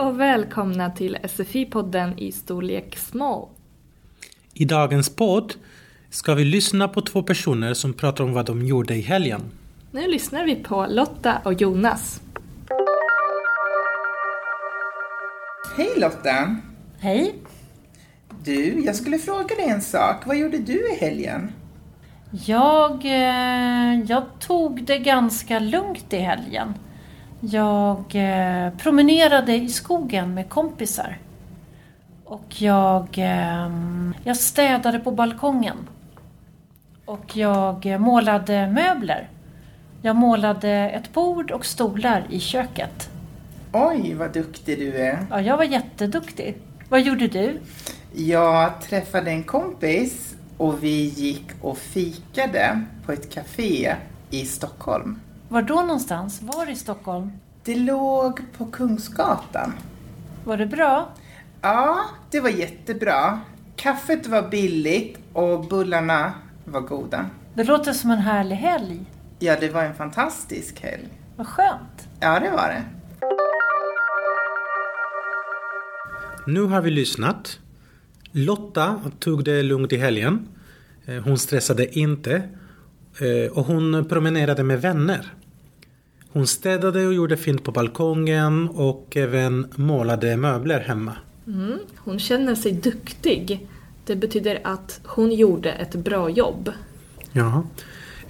och välkomna till SFI-podden i storlek small. I dagens podd ska vi lyssna på två personer som pratar om vad de gjorde i helgen. Nu lyssnar vi på Lotta och Jonas. Hej Lotta! Hej. Du, jag skulle fråga dig en sak. Vad gjorde du i helgen? Jag, eh, jag tog det ganska lugnt i helgen. Jag eh, promenerade i skogen med kompisar. Och jag, eh, jag städade på balkongen. Och jag målade möbler. Jag målade ett bord och stolar i köket. Oj, vad duktig du är. Ja, jag var jätteduktig. Vad gjorde du? Jag träffade en kompis och vi gick och fikade på ett café i Stockholm. Var då någonstans? Var i Stockholm? Det låg på Kungsgatan. Var det bra? Ja, det var jättebra. Kaffet var billigt och bullarna var goda. Det låter som en härlig helg. Ja, det var en fantastisk helg. Vad skönt. Ja, det var det. Nu har vi lyssnat. Lotta tog det lugnt i helgen. Eh, Hon stressade inte. Eh, Och hon promenerade med vänner. Hon städade och gjorde fint på balkongen och även målade möbler hemma. Mm. Hon känner sig duktig. Det betyder att hon gjorde ett bra jobb. Ja.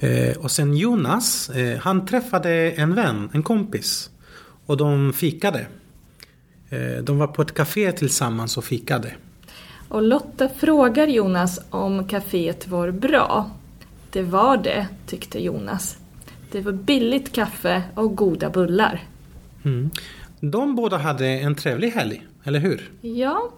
Eh, Och sen Jonas, eh, han träffade en vän, en kompis. Och de fikade. Eh, De var på ett café tillsammans och fikade. Och Lotta frågar Jonas om kaféet var bra. Det var det, tyckte Jonas. Det var billigt kaffe och goda bullar. Mm. De båda hade en trevlig helg, eller hur? Ja.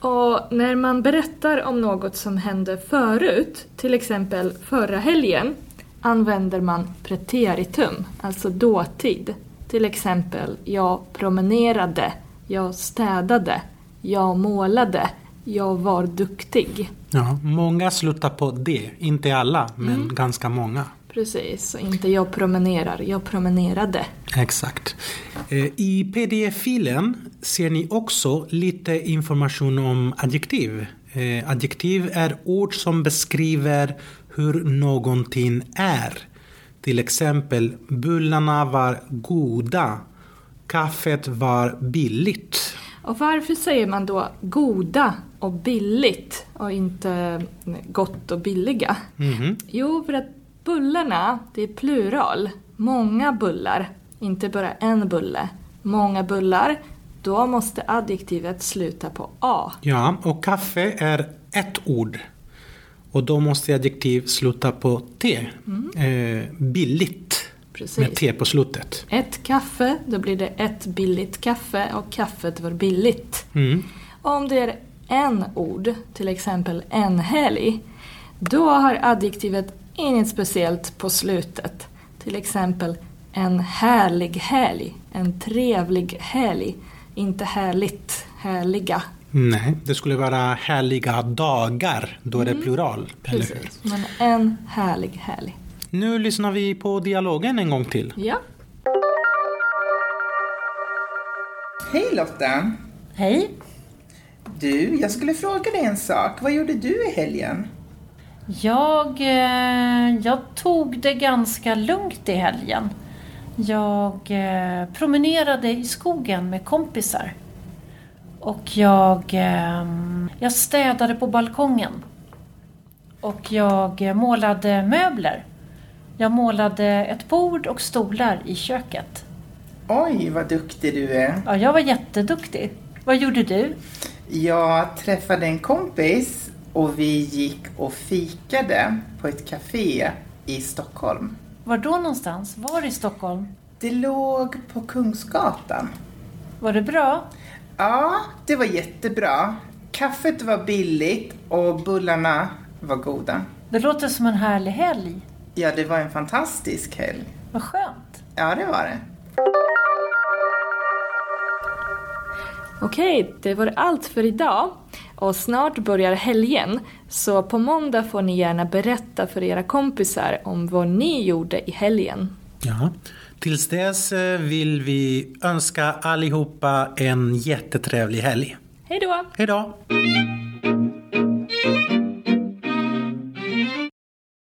Och när man berättar om något som hände förut, till exempel förra helgen, använder man preteritum, alltså dåtid. Till exempel, jag promenerade, jag städade, jag målade, jag var duktig. Ja, många slutar på det. Inte alla, men ganska många. Precis, så inte jag promenerar, jag promenerade. Exakt. Eh, I pdf-filen ser ni också lite information om adjektiv. Eh, Adjektiv är ord som beskriver hur någonting är. Till exempel, bullarna var goda. Kaffet var billigt. Och varför säger man då goda och billigt och inte gott och billiga? Mhm. Jo, för att bullarna, det är plural. Många bullar, inte bara en bulle. Många bullar, då måste adjektivet sluta på A. Ja, och kaffe är ett ord. Och då måste adjektiv sluta på T. Eh, billigt. Precis. Med T på slutet. Ett kaffe, då blir det ett billigt kaffe och kaffet var billigt. Mm. Om det är en ord, till exempel en helg, då har adjektivet inget speciellt på slutet. Till exempel en härlig helg, en trevlig helg. Inte härligt, härliga. Nej, det skulle vara härliga dagar. Då är det plural. Eller hur? Precis, men en härlig helg. Nu lyssnar vi på dialogen en gång till. Ja. Hej Lotta! Hej. Du, jag skulle fråga dig en sak. Vad gjorde du i helgen? Jag, eh, jag tog det ganska lugnt i helgen. Jag eh, promenerade i skogen med kompisar. Och jag, eh, jag städade på balkongen. Och jag målade möbler. Jag målade ett bord och stolar i köket. Oj, vad duktig du är. Ja, jag var jätteduktig. Vad gjorde du? Jag träffade en kompis och vi gick och fikade på ett café i Stockholm. Var då någonstans? Var i Stockholm? Det låg på Kungsgatan. Var det bra? Ja, det var jättebra. Kaffet var billigt och bullarna var goda. Det låter som en härlig helg. Ja, det var en fantastisk helg. Vad skönt. Ja, det var det. Okej, det var allt för idag. Och snart börjar helgen, så på måndag får ni gärna berätta för era kompisar om vad ni gjorde i helgen. Ja. Tills dess eh, vill vi önska allihopa en jättetrevlig helg. Hej då! Hej då!